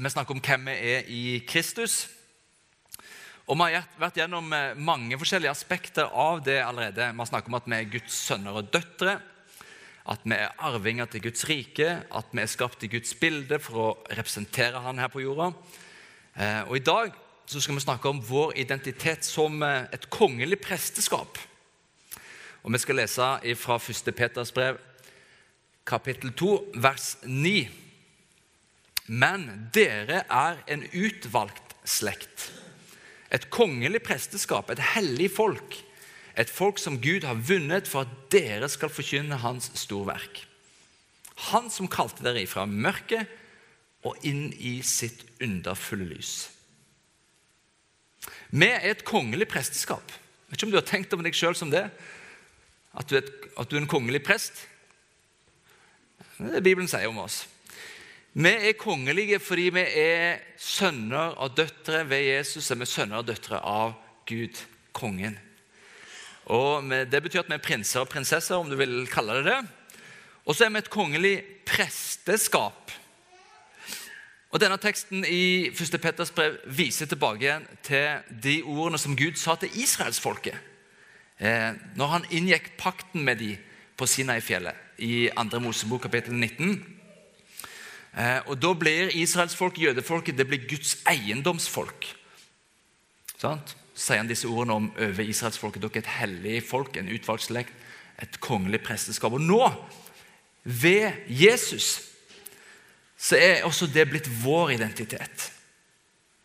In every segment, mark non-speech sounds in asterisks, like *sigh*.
Vi snakker om hvem vi er i Kristus. Og Vi har vært gjennom eh, mange forskjellige aspekter av det allerede. Vi har snakket om at vi er Guds sønner og døtre, at vi er arvinger til Guds rike, at vi er skapt i Guds bilde for å representere Han her på jorda. Eh, og I dag så skal vi snakke om vår identitet som et kongelig presteskap. Og Vi skal lese fra 1. Peters brev, kapittel 2, vers 9. Men dere er en utvalgt slekt, et kongelig presteskap, et hellig folk, et folk som Gud har vunnet for at dere skal forkynne Hans storverk. Han som kalte dere ifra mørket og inn i sitt underfulle lys. Vi er et kongelig presteskap. Jeg vet ikke om du har tenkt om deg sjøl som det. At du, er, at du er en kongelig prest. Det er det Bibelen sier om oss. Vi er kongelige fordi vi er sønner og døtre ved Jesus. er vi sønner og døtre av Gud, kongen. Og Det betyr at vi er prinser og prinsesser, om du vil kalle det det. Og så er vi et kongelig presteskap. Og Denne teksten i 1. Petters brev viser tilbake igjen til de ordene som Gud sa til israelsfolket eh, når han inngikk pakten med dem på Sinai-fjellet i 2. Mosebok kapittel 19. Eh, og Da blir israelsfolk, jødefolket, det blir Guds eiendomsfolk. Sant? sier han disse ordene om over israelsfolket. Dere er et hellig folk, en utvalgt slekt, et kongelig presteskap. Og nå, ved Jesus, så er også det blitt vår identitet.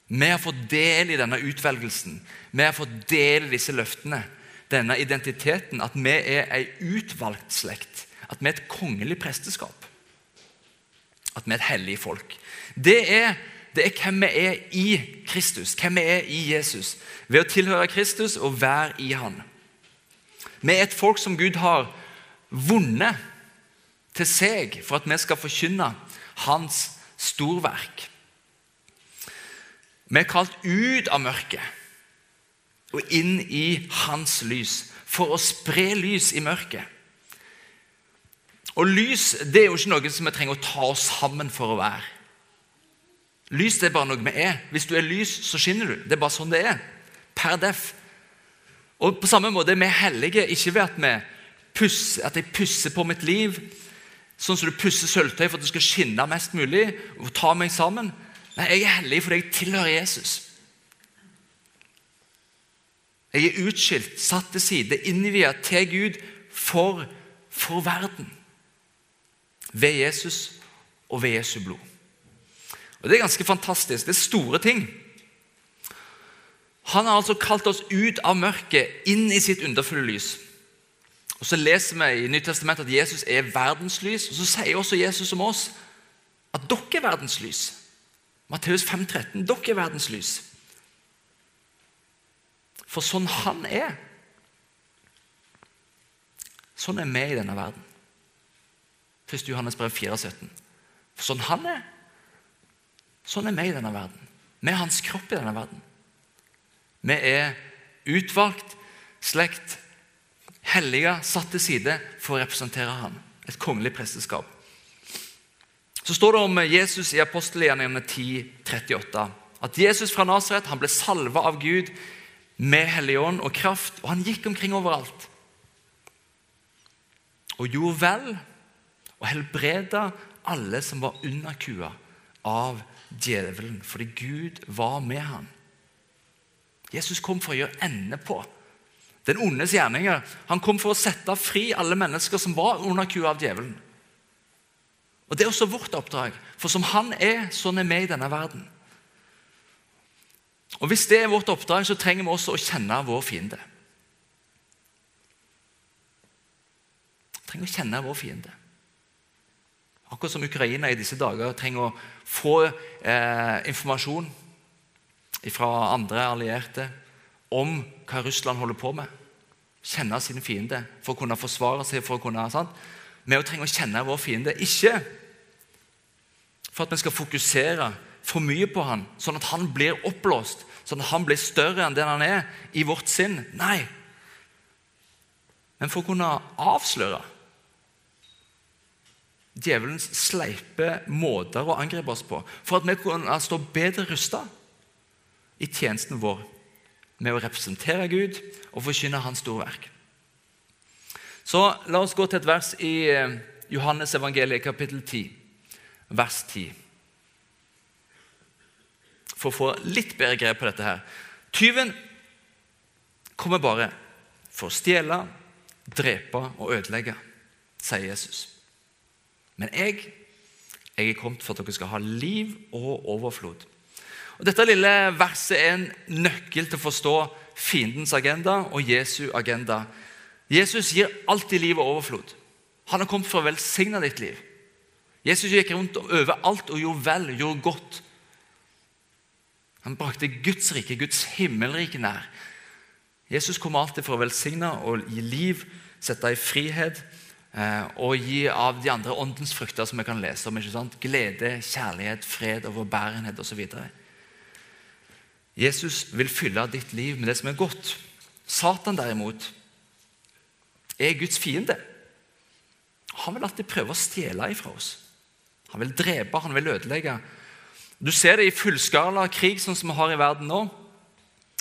Vi har fått del i denne utvelgelsen. Vi har fått del i disse løftene. Denne identiteten, at vi er ei utvalgt slekt. At vi er et kongelig presteskap. At vi er et hellig folk. Det er, det er hvem vi er i Kristus, hvem vi er i Jesus. Ved å tilhøre Kristus og være i Han. Vi er et folk som Gud har vunnet til seg for at vi skal forkynne Hans storverk. Vi er kalt ut av mørket og inn i Hans lys for å spre lys i mørket. Og lys det er jo ikke noe som vi trenger å ta oss sammen for å være. Lys det er bare noe vi er. Hvis du er lys, så skinner du. Det er bare sånn det er. Per def. Og på samme måte er vi hellige ikke ved at, vi pusser, at jeg pusser på mitt liv, sånn som du pusser sølvtøy for at det skal skinne mest mulig, og ta meg sammen. Nei, jeg er hellig fordi jeg tilhører Jesus. Jeg er utskilt, satt til side, innviet til Gud for, for verden ved Jesus og ved Jesu blod. Og Det er ganske fantastisk. Det er store ting. Han har altså kalt oss ut av mørket, inn i sitt underfulle lys. Og Så leser vi i Nyttestamentet at Jesus er verdenslys. Og Så sier også Jesus om oss at dere er verdenslys. Matteus 5,13. Dere er verdenslys. For sånn han er, sånn er vi i denne verden. 1. Johannes brev 4,17. For sånn han er, sånn er vi i denne verden. Vi er hans kropp i denne verden. Vi er utvalgt slekt, hellige, satt til side for å representere han. Et kongelig presteskap. Så står det om Jesus i apostelgjerningene 10.38 at Jesus fra Nasaret ble salva av Gud med Hellig ånd og kraft, og han gikk omkring overalt. Og gjorde vel og helbreda alle som var under kua av djevelen, fordi Gud var med ham. Jesus kom for å gjøre ende på den ondes gjerninger. Han kom for å sette fri alle mennesker som var under kua av djevelen. Og Det er også vårt oppdrag, for som han er, sånn er vi i denne verden. Og Hvis det er vårt oppdrag, så trenger vi også å kjenne vår fiende. Vi trenger å kjenne vår fiende. Akkurat som Ukraina i disse dager trenger å få eh, informasjon fra andre allierte om hva Russland holder på med. Kjenne sin fiende for å kunne forsvare seg. for å kunne, sant? Vi trenger å kjenne vår fiende. Ikke for at vi skal fokusere for mye på han, sånn at han blir oppblåst, sånn at han blir større enn den han er i vårt sinn. Nei. Men for å kunne avsløre djevelens sleipe måter å angripe oss på. For at vi kunne stå bedre rusta i tjenesten vår med å representere Gud og forkynne Hans store verk. Så La oss gå til et vers i eh, Johannes evangeliet kapittel 10, vers 10. For å få litt bedre grep på dette her. Tyven kommer bare for å stjele, drepe og ødelegge, sier Jesus. Men jeg, jeg er kommet for at dere skal ha liv og overflod. Og Dette lille verset er en nøkkel til å forstå fiendens agenda og Jesu agenda. Jesus gir alltid liv og overflod. Han har kommet for å velsigne ditt liv. Jesus gikk rundt overalt og gjorde vel, gjorde godt. Han brakte Guds rike, Guds himmelrike nær. Jesus kommer alltid for å velsigne og gi liv, sette i frihet og gi av de andre åndens frukter som vi kan lese om. ikke sant? Glede, kjærlighet, fred, overbærenhet osv. Jesus vil fylle ditt liv med det som er godt. Satan derimot er Guds fiende. Han vil alltid prøve å stjele ifra oss. Han vil drepe, han vil ødelegge. Du ser det i fullskala krig sånn som vi har i verden nå.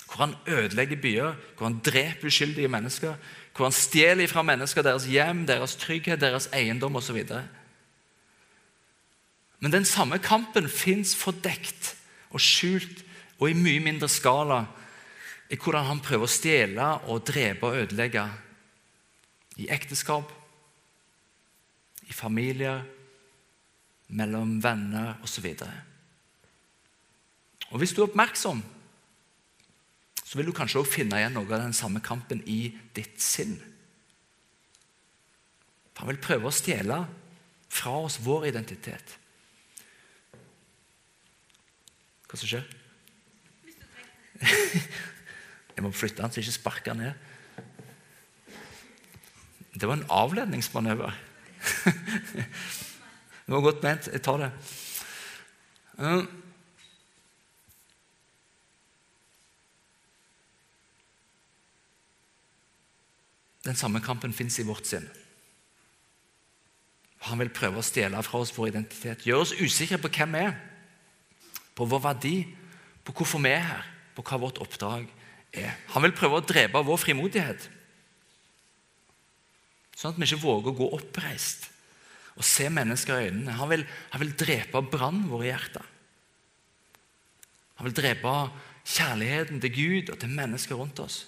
Hvor han ødelegger byer, hvor han dreper uskyldige mennesker. Hvor han stjeler fra mennesker deres hjem, deres trygghet, deres eiendom osv. Men den samme kampen fins fordekt og skjult og i mye mindre skala i hvordan han prøver å stjele og drepe og ødelegge i ekteskap, i familier, mellom venner osv. Og Hvis du er oppmerksom, så vil du kanskje også finne igjen noe av den samme kampen i ditt sinn. Han vil prøve å stjele fra oss vår identitet. Hva som skjer? *laughs* Jeg må flytte han så jeg ikke sparker han ned. Det var en avledningsmanøver. *laughs* Det var godt ment. Jeg tar det. Den samme kampen fins i vårt sinn. Han vil prøve å stjele fra oss vår identitet, gjøre oss usikre på hvem vi er, på vår verdi, på hvorfor vi er her på hva vårt oppdrag er. Han vil prøve å drepe vår frimodighet, sånn at vi ikke våger å gå oppreist og se mennesker i øynene. Han vil, han vil drepe brannen vår i hjertet. Han vil drepe kjærligheten til Gud og til mennesker rundt oss.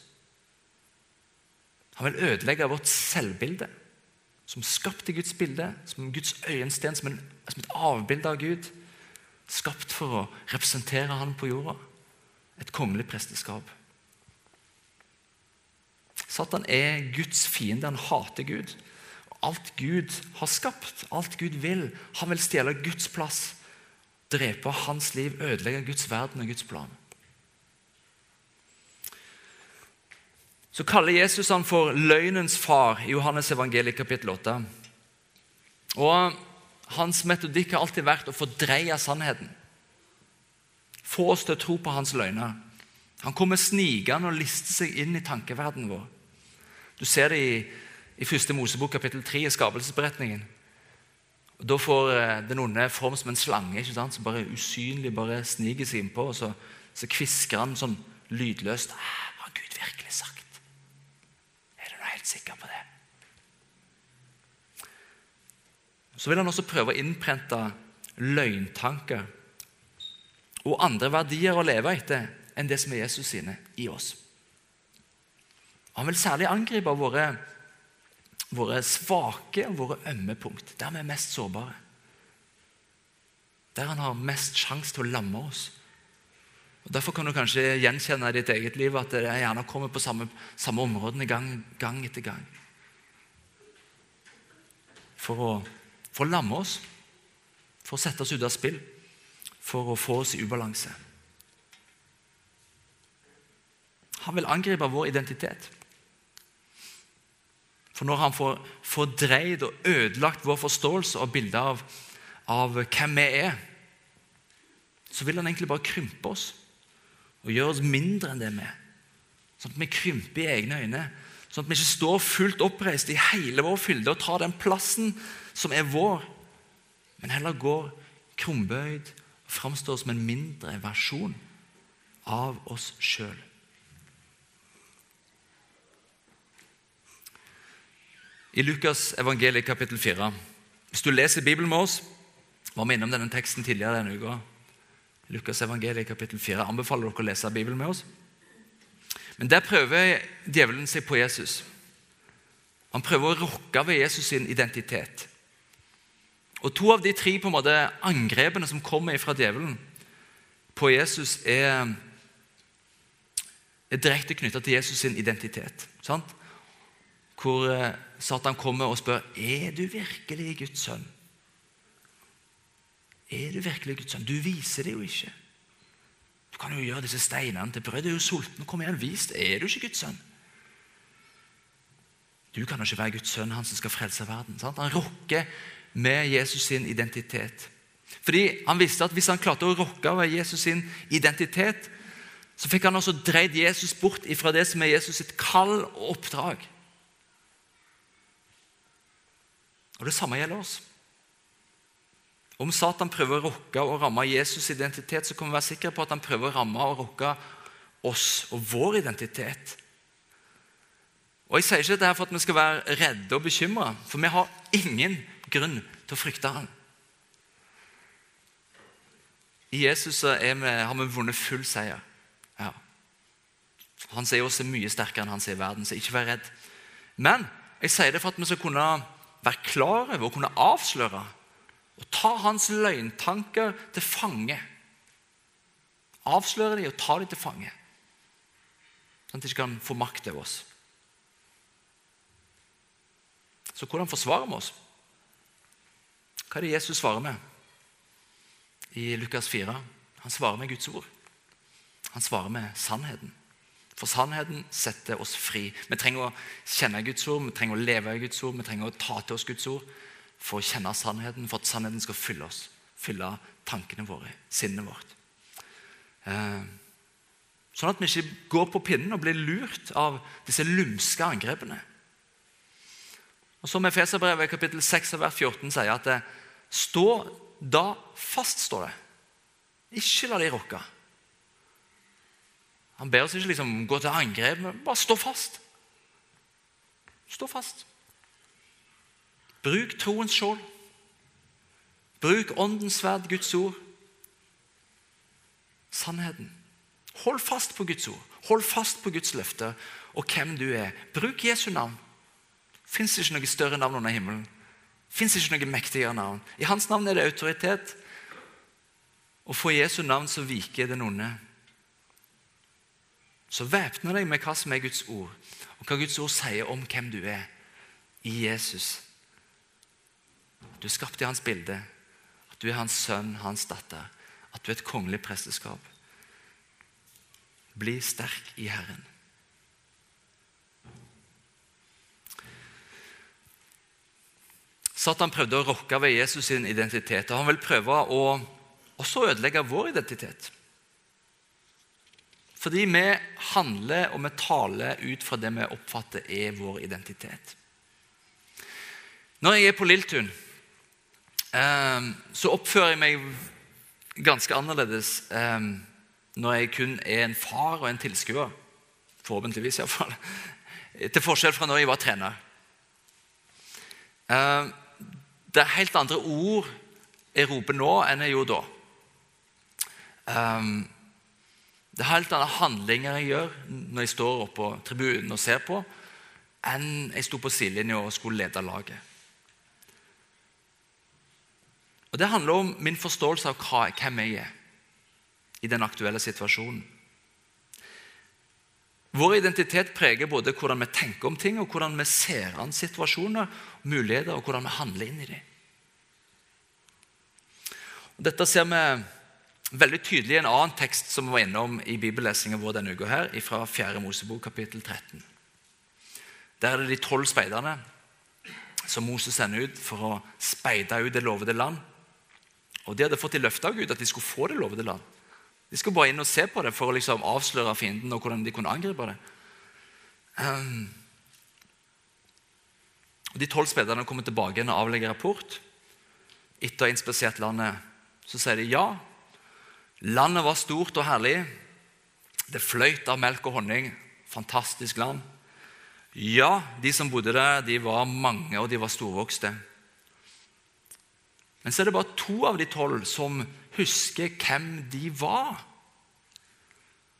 Han vil ødelegge vårt selvbilde, som skapt i Guds bilde, som Guds øyensten, som, en, som et avbilde av Gud. Skapt for å representere Han på jorda et kongelig presteskap. Satan er Guds fiende. Han hater Gud. Alt Gud har skapt, alt Gud vil Han vil stjele Guds plass, drepe hans liv, ødelegge Guds verden og Guds plan. Så kaller Jesus han for løgnens far i Johannes evangeliet kapittel 8. Og Hans metodikk har alltid vært å fordreie sannheten. Få oss til å tro på hans løgner. Han kommer snikende og lister seg inn i tankeverdenen vår. Du ser det i, i første Mosebok kapittel 3 i skapelsesberetningen. Da får eh, den onde form som en slange ikke sant? som bare usynlig bare sniker seg innpå. og Så, så kvisker han sånn lydløst. Har Gud virkelig sagt? Er sikker på det? Så vil han også prøve å innprente løgntanker og andre verdier å leve etter enn det som er Jesus sine i oss. Han vil særlig angripe våre, våre svake og våre ømme punkt, der vi er mest sårbare. Der han har mest sjanse til å lamme oss. Og Derfor kan du kanskje gjenkjenne i ditt eget liv at dere gjerne kommer på samme, samme områdene gang, gang, etter gang. For å, for å lamme oss. for å sette oss ut av spill, for å få oss i ubalanse. Han vil angripe vår identitet. For når han får fordreid og ødelagt vår forståelse og bilde av, av hvem vi er, så vil han egentlig bare krympe oss og gjør oss mindre enn det vi er. Sånn at vi krymper i egne øyne. Sånn at vi ikke står fullt oppreist i hele vår fylde og tar den plassen som er vår, men heller går krumbøyd og framstår som en mindre versjon av oss sjøl. I Lukas evangeliet kapittel 4 Hvis du leser Bibelen med oss var vi innom denne teksten tidligere denne uka. Lukas evangeliet kapittel 4 anbefaler dere å lese Bibelen med oss. Men Der prøver djevelen seg på Jesus. Han prøver å rokke ved Jesus sin identitet. Og To av de tre på en måte angrepene som kommer fra djevelen på Jesus, er, er direkte knytta til Jesus sin identitet. Sant? Hvor eh, Satan kommer og spør er du virkelig Guds sønn. Er du virkelig Guds sønn? Du viser det jo ikke. Du kan jo gjøre disse steinene til brød. Du er jo sulten. Kom igjen, vis det. Er du ikke Guds sønn? Du kan jo ikke være Guds sønn, han som skal frelse verden. Sant? Han rokker med Jesus sin identitet. Fordi Han visste at hvis han klarte å rokke ved Jesus sin identitet, så fikk han også dreid Jesus bort fra det som er Jesus sitt kall og oppdrag. Og Det samme gjelder oss. Om Satan prøver å rokke og ramme Jesus' identitet, så kan vi være sikre på at han prøver å ramme og rokke oss og vår identitet. Og Jeg sier ikke dette for at vi skal være redde og bekymra, for vi har ingen grunn til å frykte ham. I Jesus vi, har vi vunnet full seier. Ja. Han sier oss mye sterkere enn han sier verden, så ikke vær redd. Men jeg sier det for at vi skal kunne være klar over og kunne avsløre og ta hans løgntanker til fange. Avsløre dem og ta dem til fange, sånn at de ikke kan få makt over oss. Så hvordan forsvarer vi oss? Hva er det Jesus svarer med i Lukas 4? Han svarer med Guds ord. Han svarer med sannheten. For sannheten setter oss fri. Vi trenger å kjenne Guds ord, vi trenger å leve i Guds ord, vi trenger å ta til oss Guds ord for å kjenne sannheten, for at sannheten skal fylle oss, fylle tankene våre, sinnet vårt. Eh, sånn at vi ikke går på pinnen og blir lurt av disse lumske angrepene. Og Som Efeserbrevet kapittel 6 vers 14 sier at det, stå da fast, står det. Ikke la de rokke. Han ber oss ikke liksom gå til angrep, men bare stå fast. Stå fast. Bruk troens skjold. Bruk åndens sverd, Guds ord. Sannheten. Hold fast på Guds ord. Hold fast på Guds løfte og hvem du er. Bruk Jesu navn. Fins ikke noe større navn under himmelen. Fins ikke noe mektigere navn. I hans navn er det autoritet. Og for Jesu navn så viker den onde. Så væpne deg med hva som er Guds ord, og hva Guds ord sier om hvem du er i Jesus. Du er skapt i hans bilde, at du er hans sønn, hans datter, at du er et kongelig presteskap. Bli sterk i Herren. Satan prøvde å rokke ved Jesus sin identitet, og han vil prøve å også ødelegge vår identitet. Fordi vi handler og vi taler ut fra det vi oppfatter er vår identitet. Når jeg er på Lilltun, så oppfører jeg meg ganske annerledes eh, når jeg kun er en far og en tilskuer. Forhåpentligvis, iallfall. Til forskjell fra når jeg var trener. Eh, det er helt andre ord jeg roper nå, enn jeg gjorde da. Det er helt andre handlinger jeg gjør når jeg står oppe på tribunen og ser på, enn jeg sto på sidelinja og skulle lede laget. Og Det handler om min forståelse av hva, hvem jeg er i den aktuelle situasjonen. Vår identitet preger både hvordan vi tenker om ting, og hvordan vi ser an situasjoner, muligheter, og hvordan vi handler inn i dem. Dette ser vi veldig tydelig i en annen tekst som vi var innom i bibellesningen vår denne uka, her, fra 4. Mosebok kapittel 13. Der er det de tolv speiderne som Moses sender ut for å speide ut det lovede land. Og De hadde fått i løfte av Gud at de skulle få det lovede land. De skulle bare inn og se på det for å liksom avsløre fienden og hvordan de kunne angripe det. Um, og De tolv speiderne kommer tilbake igjen og avlegger rapport. Etter å ha inspisert landet så sier de ja. Landet var stort og herlig. Det fløyt av melk og honning. Fantastisk land. Ja, de som bodde der, de var mange, og de var storvokste. Men så er det bare to av de tolv som husker hvem de var.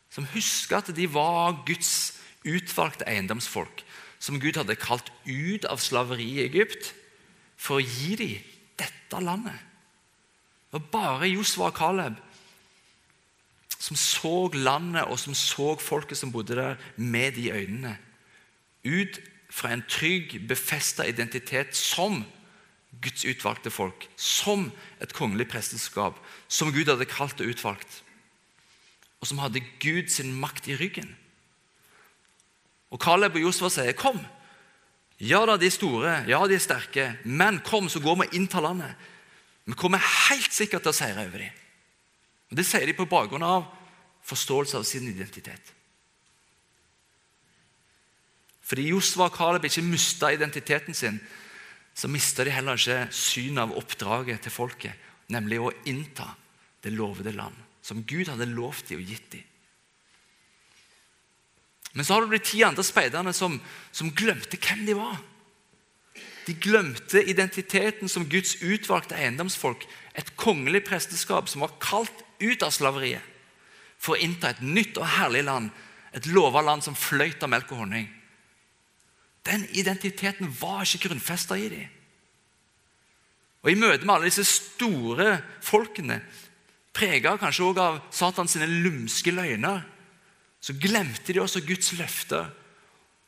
Som husker at de var Guds utvalgte eiendomsfolk. Som Gud hadde kalt ut av slaveri i Egypt for å gi dem dette landet. Det var bare Josva og Caleb som så landet og som så folket som bodde der, med de øynene ut fra en trygg, befesta identitet som Guds utvalgte folk, som et kongelig presteskap, som Gud hadde kalt og utvalgt, og som hadde Guds makt i ryggen. Og Kaleb og Josfa sier, 'Kom.' Ja da, de er store, ja, de er sterke, men kom, så går vi og inntar landet. Vi kommer helt sikkert til å seire over dem. Og Det sier de på bakgrunn av forståelse av sin identitet. Fordi Josfa og Kaleb ikke mista identiteten sin, så mista de heller ikke synet av oppdraget til folket, nemlig å innta det lovede land, som Gud hadde lovt dem og gitt dem. Men så har du de ti andre speiderne som, som glemte hvem de var. De glemte identiteten som Guds utvalgte eiendomsfolk, et kongelig presteskap som var kalt ut av slaveriet for å innta et nytt og herlig land, et lova land som fløyt av melk og honning. Den identiteten var ikke grunnfesta i dem. Og I møte med alle disse store folkene, prega kanskje også av Satans lumske løgner, så glemte de også Guds løfte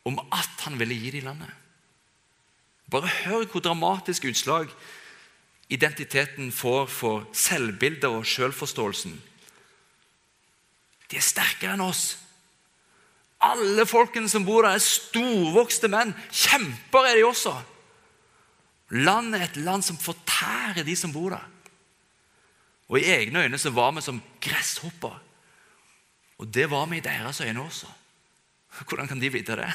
om at han ville gi dem landet. Bare hør hvor dramatisk utslag identiteten får for selvbildet og selvforståelsen. De er sterkere enn oss. Alle folkene som bor der, er storvokste menn. Kjemper er de også. Landet er et land som fortærer de som bor der. Og I egne øyne så var vi som gresshopper. Og det var vi i deres øyne også. Hvordan kan de vite det?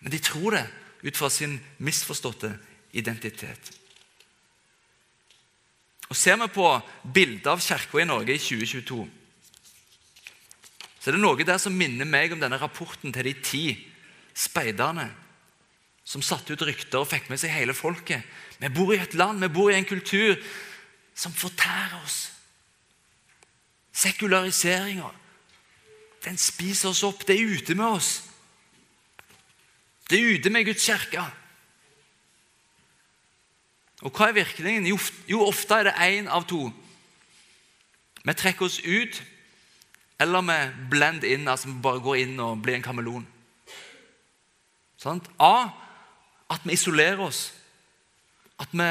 Men de tror det ut fra sin misforståtte identitet. Og Ser vi på bildet av Kirka i Norge i 2022 så er det noe der som minner meg om denne rapporten til de ti speiderne som satte ut rykter og fikk med seg hele folket. Vi bor i et land, vi bor i en kultur som fortærer oss. Sekulariseringa, den spiser oss opp. Det er ute med oss. Det er ute med Guds kirke. Og hva er virkningen? Jo, ofte er det én av to. Vi trekker oss ut eller vi blend in, altså vi bare går inn og blir en kameleon. Sånn? A. At vi isolerer oss. At vi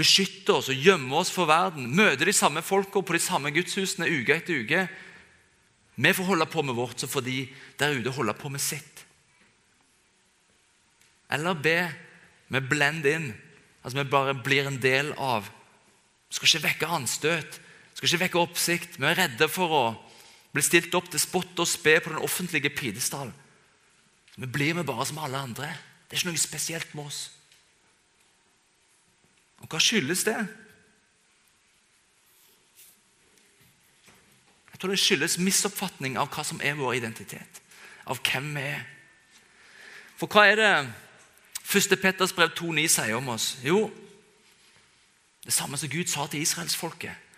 beskytter oss og gjemmer oss for verden. Møter de samme folka på de samme gudshusene uke etter uke. Vi får holde på med vårt, så får de der ute holde på med sitt. Eller B. Vi blend in. Altså vi bare blir en del av. Vi skal ikke vekke anstøt skal ikke vekke oppsikt. Vi er redde for å bli stilt opp til spott og spe på den offentlige pidestall. Vi blir med bare som alle andre. Det er ikke noe spesielt med oss. Og hva skyldes det? Jeg tror det skyldes misoppfatning av hva som er vår identitet. Av hvem vi er. For hva er det 1. Petters brev 2,9 sier om oss? Jo, det samme som Gud sa til israelsfolket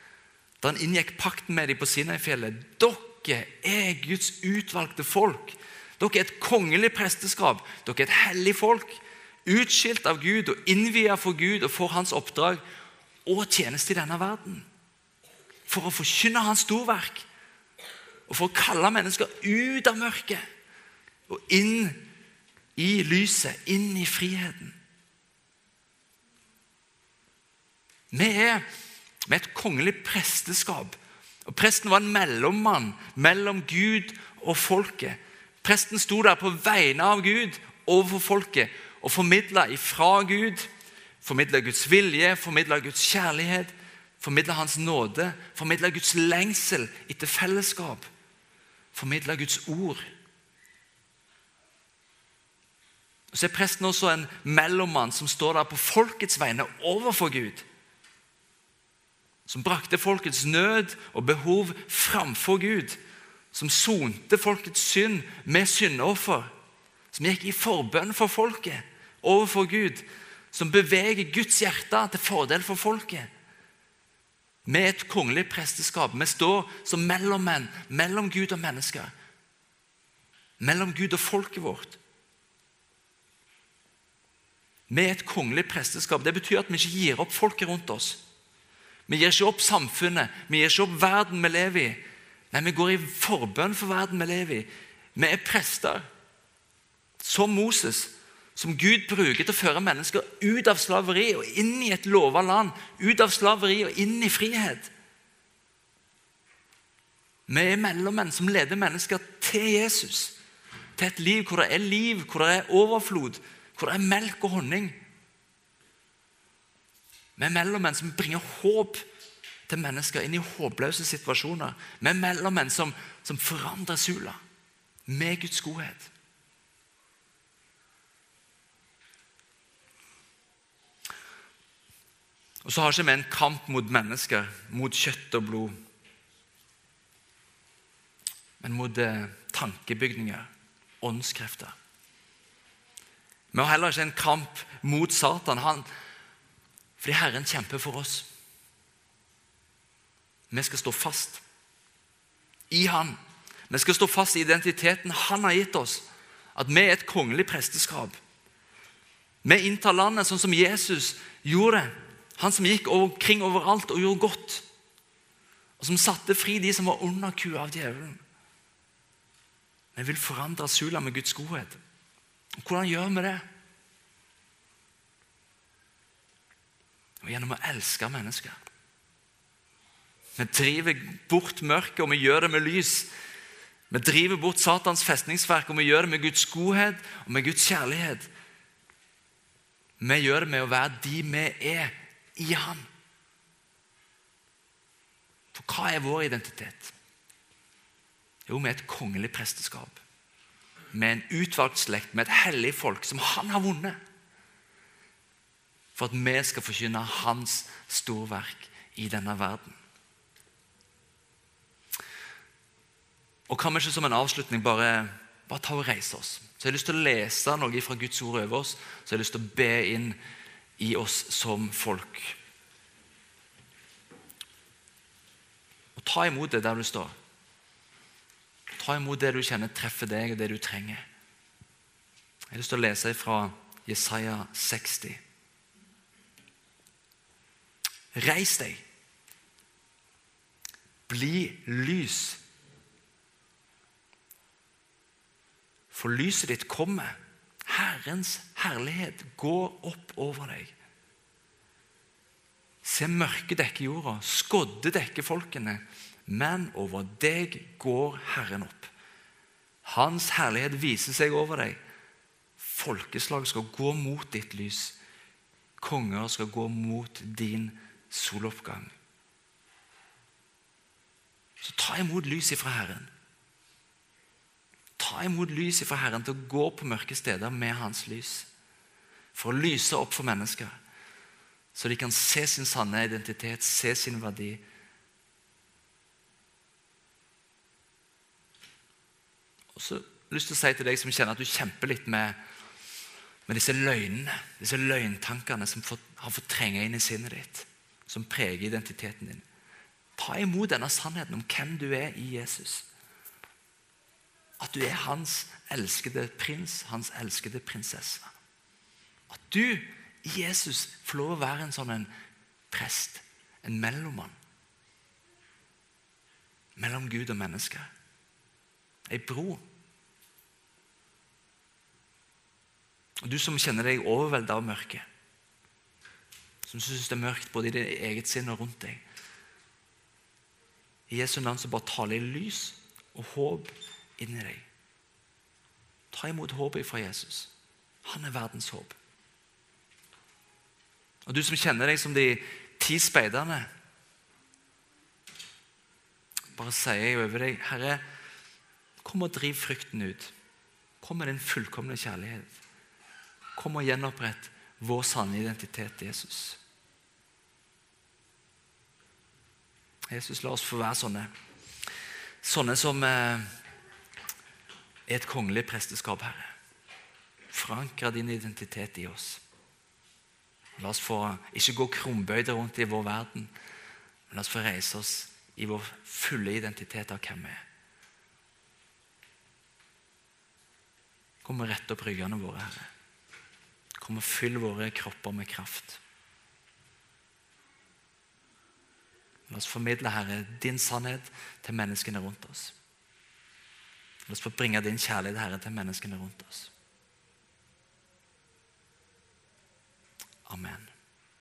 da han inngikk pakten med dem på Sinai-fjellet. Dere er Guds utvalgte folk. Dere er et kongelig presteskap. Dere er et hellig folk. Utskilt av Gud og innviet for Gud og for hans oppdrag og tjeneste i denne verden. For å forkynne hans storverk og for å kalle mennesker ut av mørket og inn i lyset, inn i friheten. Vi er Er et kongelig presteskap. Og Presten var en mellommann mellom Gud og folket. Presten sto der på vegne av Gud overfor folket og formidla ifra Gud. Formidla Guds vilje, formidla Guds kjærlighet, formidla Hans nåde. Formidla Guds lengsel etter fellesskap. Formidla Guds ord. Og Så er presten også en mellommann som står der på folkets vegne overfor Gud. Som brakte folkets nød og behov framfor Gud. Som sonte folkets synd med syndeoffer. Som gikk i forbønn for folket overfor Gud. Som beveger Guds hjerte til fordel for folket. Med et kongelig presteskap. Vi står som mellommenn mellom Gud og mennesker. Mellom Gud og folket vårt. Med et kongelig presteskap. Det betyr at vi ikke gir opp folket rundt oss. Vi gir ikke opp samfunnet, vi gir ikke opp verden vi lever i. Nei, Vi går i forbønn for verden vi lever i. Vi er prester, som Moses, som Gud bruker til å føre mennesker ut av slaveri og inn i et lova land. Ut av slaveri og inn i frihet. Vi er mellommenn som leder mennesker til Jesus. Til et liv hvor det er liv, hvor det er overflod, hvor det er melk og honning. Vi er mellommenn som bringer håp til mennesker inn i håpløse situasjoner. Vi er mellommenn som, som forandrer Sula med Guds godhet. Og så har ikke vi en kamp mot mennesker, mot kjøtt og blod, men mot eh, tankebygninger, åndskrefter. Vi har heller ikke en kamp mot Satan, han, fordi Herren kjemper for oss. Vi skal stå fast i Han. Vi skal stå fast i identiteten Han har gitt oss. At vi er et kongelig presteskap. Vi inntar landet sånn som Jesus gjorde det. Han som gikk omkring overalt og gjorde godt. Og som satte fri de som var under kua av djevelen. Vi vil forandre Sula med Guds godhet. Hvordan gjør vi det? Og gjennom å elske mennesker. Vi driver bort mørket, og vi gjør det med lys. Vi driver bort Satans festningsverk, og vi gjør det med Guds godhet og med Guds kjærlighet. Vi gjør det med å være de vi er i Han. For hva er vår identitet? Jo, vi er et kongelig presteskap med en utvalgt slekt, med et hellig folk som han har vunnet. For at vi skal forkynne hans storverk i denne verden. Og Kan vi ikke som en avslutning bare, bare ta og reise oss? Så Jeg har lyst til å lese noe fra Guds ord over oss, så jeg har lyst til å be inn i oss som folk. Og Ta imot det der du står. Ta imot det du kjenner treffer deg, og det du trenger. Jeg har lyst til å lese fra Jesaja 60. Reis deg. Bli lys. For lyset ditt kommer. Herrens herlighet går opp over deg. Se mørket dekker jorda, skodde dekker folkene men over deg går Herren opp. Hans herlighet viser seg over deg. Folkeslag skal gå mot ditt lys. Konger skal gå mot din soloppgang. Så ta imot lyset fra Herren. Ta imot lyset fra Herren til å gå på mørke steder med hans lys. For å lyse opp for mennesker, så de kan se sin sanne identitet, se sin verdi Og så lyst til å si til deg som kjenner at du kjemper litt med, med disse løgnene, disse løgntankene som har fått trenge inn i sinnet ditt, som preger identiteten din. Ta imot denne sannheten om hvem du er i Jesus. At du er hans elskede prins, hans elskede prinsesse. At du i Jesus får lov å være en sånn en prest, en mellommann. Mellom Gud og mennesker ei bro. Og Du som kjenner deg overveldet av mørket, som syns det er mørkt både i ditt eget sinn og rundt deg, I Jesu navn så bare taler jeg lys og håp inni deg. Ta imot håpet fra Jesus. Han er verdens håp. Og du som kjenner deg som de ti speiderne Bare sier jeg over deg, Herre, kom og driv frykten ut. Kom med din fullkomne kjærlighet. Kom og gjenopprett vår sanne identitet, Jesus. Jesus, la oss få være sånne. Sånne som eh, er et kongelig presteskap, Herre. Forankre din identitet i oss. La oss få ikke gå krumbøyde rundt i vår verden, men la oss få reise oss i vår fulle identitet av hvem vi er. Kom og rett opp ryggene våre, Herre. Kom og fyll våre kropper med kraft. La oss formidle, Herre, din sannhet til menneskene rundt oss. La oss få bringe din kjærlighet, Herre, til menneskene rundt oss. Amen.